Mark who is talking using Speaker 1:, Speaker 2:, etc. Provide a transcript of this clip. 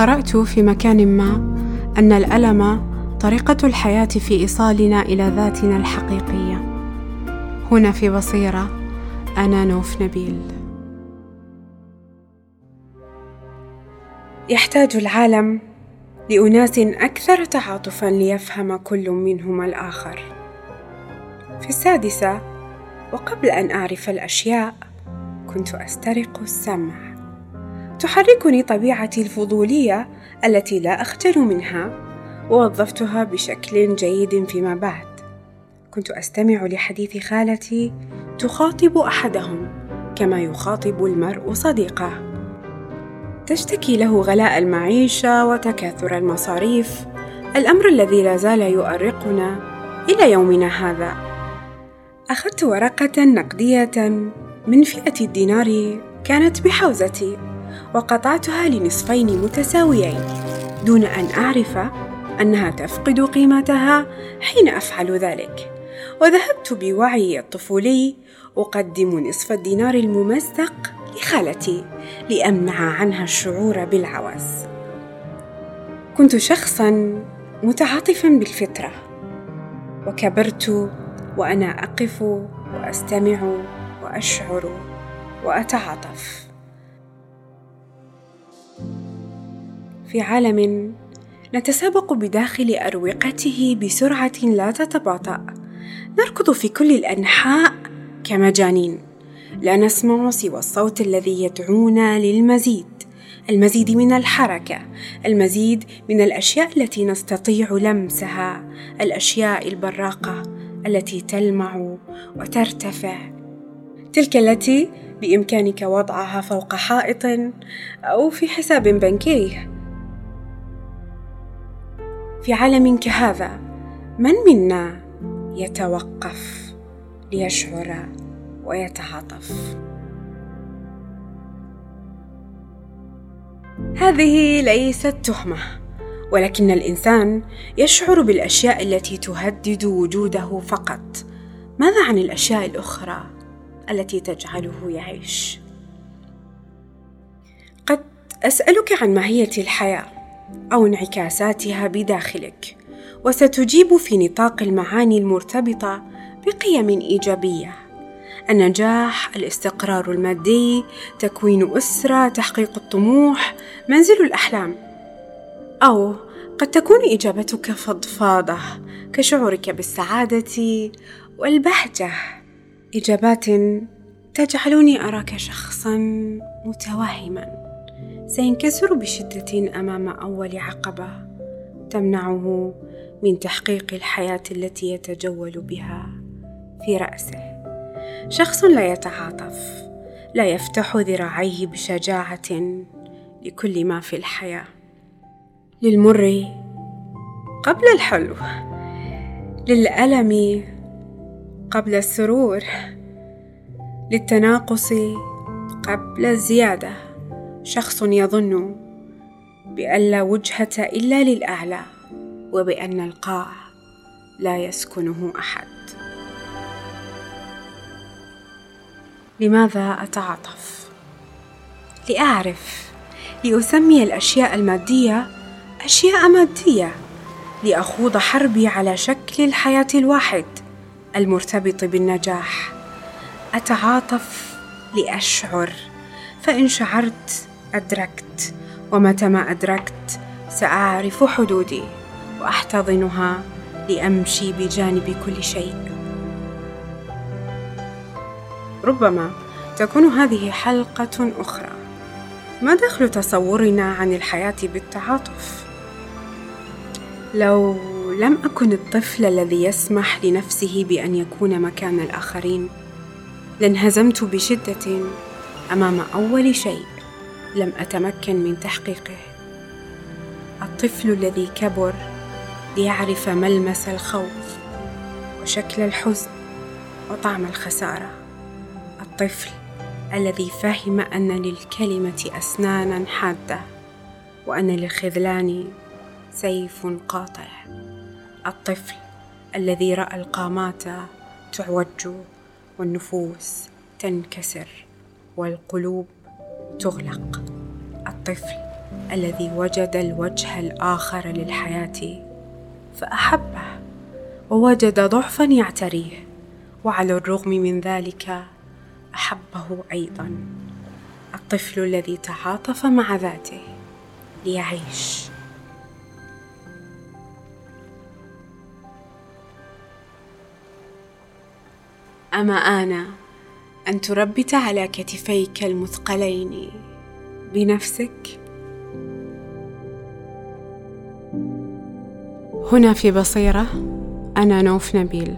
Speaker 1: قرأت في مكان ما أن الألم طريقة الحياة في إيصالنا إلى ذاتنا الحقيقية. هنا في بصيرة أنا نوف نبيل. يحتاج العالم لأناس أكثر تعاطفا ليفهم كل منهما الآخر. في السادسة وقبل أن أعرف الأشياء كنت أسترق السمع. تحركني طبيعتي الفضولية التي لا اخجل منها ووظفتها بشكل جيد فيما بعد. كنت أستمع لحديث خالتي تخاطب أحدهم كما يخاطب المرء صديقه. تشتكي له غلاء المعيشة وتكاثر المصاريف الأمر الذي لا زال يؤرقنا إلى يومنا هذا. أخذت ورقة نقدية من فئة الدينار كانت بحوزتي. وقطعتها لنصفين متساويين دون أن أعرف أنها تفقد قيمتها حين أفعل ذلك. وذهبت بوعي الطفولي أقدم نصف الدينار الممزق لخالتي لأمنع عنها الشعور بالعوز. كنت شخصا متعاطفا بالفطرة وكبرت وأنا أقف وأستمع وأشعر وأتعاطف. في عالم نتسابق بداخل أروقته بسرعة لا تتباطأ. نركض في كل الأنحاء كمجانين لا نسمع سوى الصوت الذي يدعونا للمزيد. المزيد من الحركة المزيد من الأشياء التي نستطيع لمسها. الأشياء البراقة التي تلمع وترتفع. تلك التي بإمكانك وضعها فوق حائط أو في حساب بنكي في عالم كهذا من منا يتوقف ليشعر ويتعاطف؟ هذه ليست تهمة ولكن الإنسان يشعر بالأشياء التي تهدد وجوده فقط. ماذا عن الأشياء الأخرى التي تجعله يعيش؟ قد أسألك عن ماهية الحياة. أو انعكاساتها بداخلك وستجيب في نطاق المعاني المرتبطة بقيم إيجابية. النجاح الاستقرار المادي تكوين أسرة تحقيق الطموح منزل الأحلام. أو قد تكون إجابتك فضفاضة كشعورك بالسعادة والبهجة. إجابات تجعلني أراك شخصا متوهما. سينكسر بشدة أمام أول عقبة تمنعه من تحقيق الحياة التي يتجول بها في رأسه. شخص لا يتعاطف لا يفتح ذراعيه بشجاعة لكل ما في الحياة. للمر قبل الحلو للألم قبل السرور للتناقص قبل الزيادة. شخص يظن بأن لا وجهة إلا للأعلى وبأن القاع لا يسكنه أحد. لماذا أتعاطف؟ لأعرف لأسمي الأشياء المادية أشياء مادية لأخوض حربي على شكل الحياة الواحد المرتبط بالنجاح. أتعاطف لأشعر فإن شعرت أدركت ومتى ما أدركت سأعرف حدودي وأحتضنها لأمشي بجانب كل شيء. ربما تكون هذه حلقة أخرى. ما دخل تصورنا عن الحياة بالتعاطف؟ لو لم أكن الطفل الذي يسمح لنفسه بأن يكون مكان الآخرين لانهزمت بشدة أمام أول شيء. لم أتمكن من تحقيقه. الطفل الذي كبر ليعرف ملمس الخوف وشكل الحزن وطعم الخسارة. الطفل الذي فهم أن للكلمة اسنانا حادة وأن للخذلان سيف قاطع. الطفل الذي رأى القامات تعوج والنفوس تنكسر والقلوب تغلق. الطفل الذي وجد الوجه الآخر للحياة فأحبه ووجد ضعفا يعتريه وعلى الرغم من ذلك أحبه أيضا. الطفل الذي تعاطف مع ذاته ليعيش. أما آن أن تربت على كتفيك المثقلين. بنفسك. هنا في بصيرة أنا نوف نبيل.